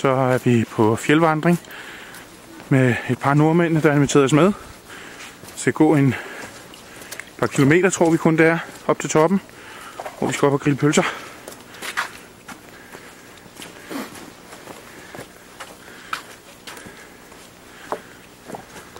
Så er vi på fjeldvandring med et par nordmænd, der har inviteret os med. Så gå en par kilometer, tror vi kun det er, op til toppen, hvor vi skal op og grille pølser.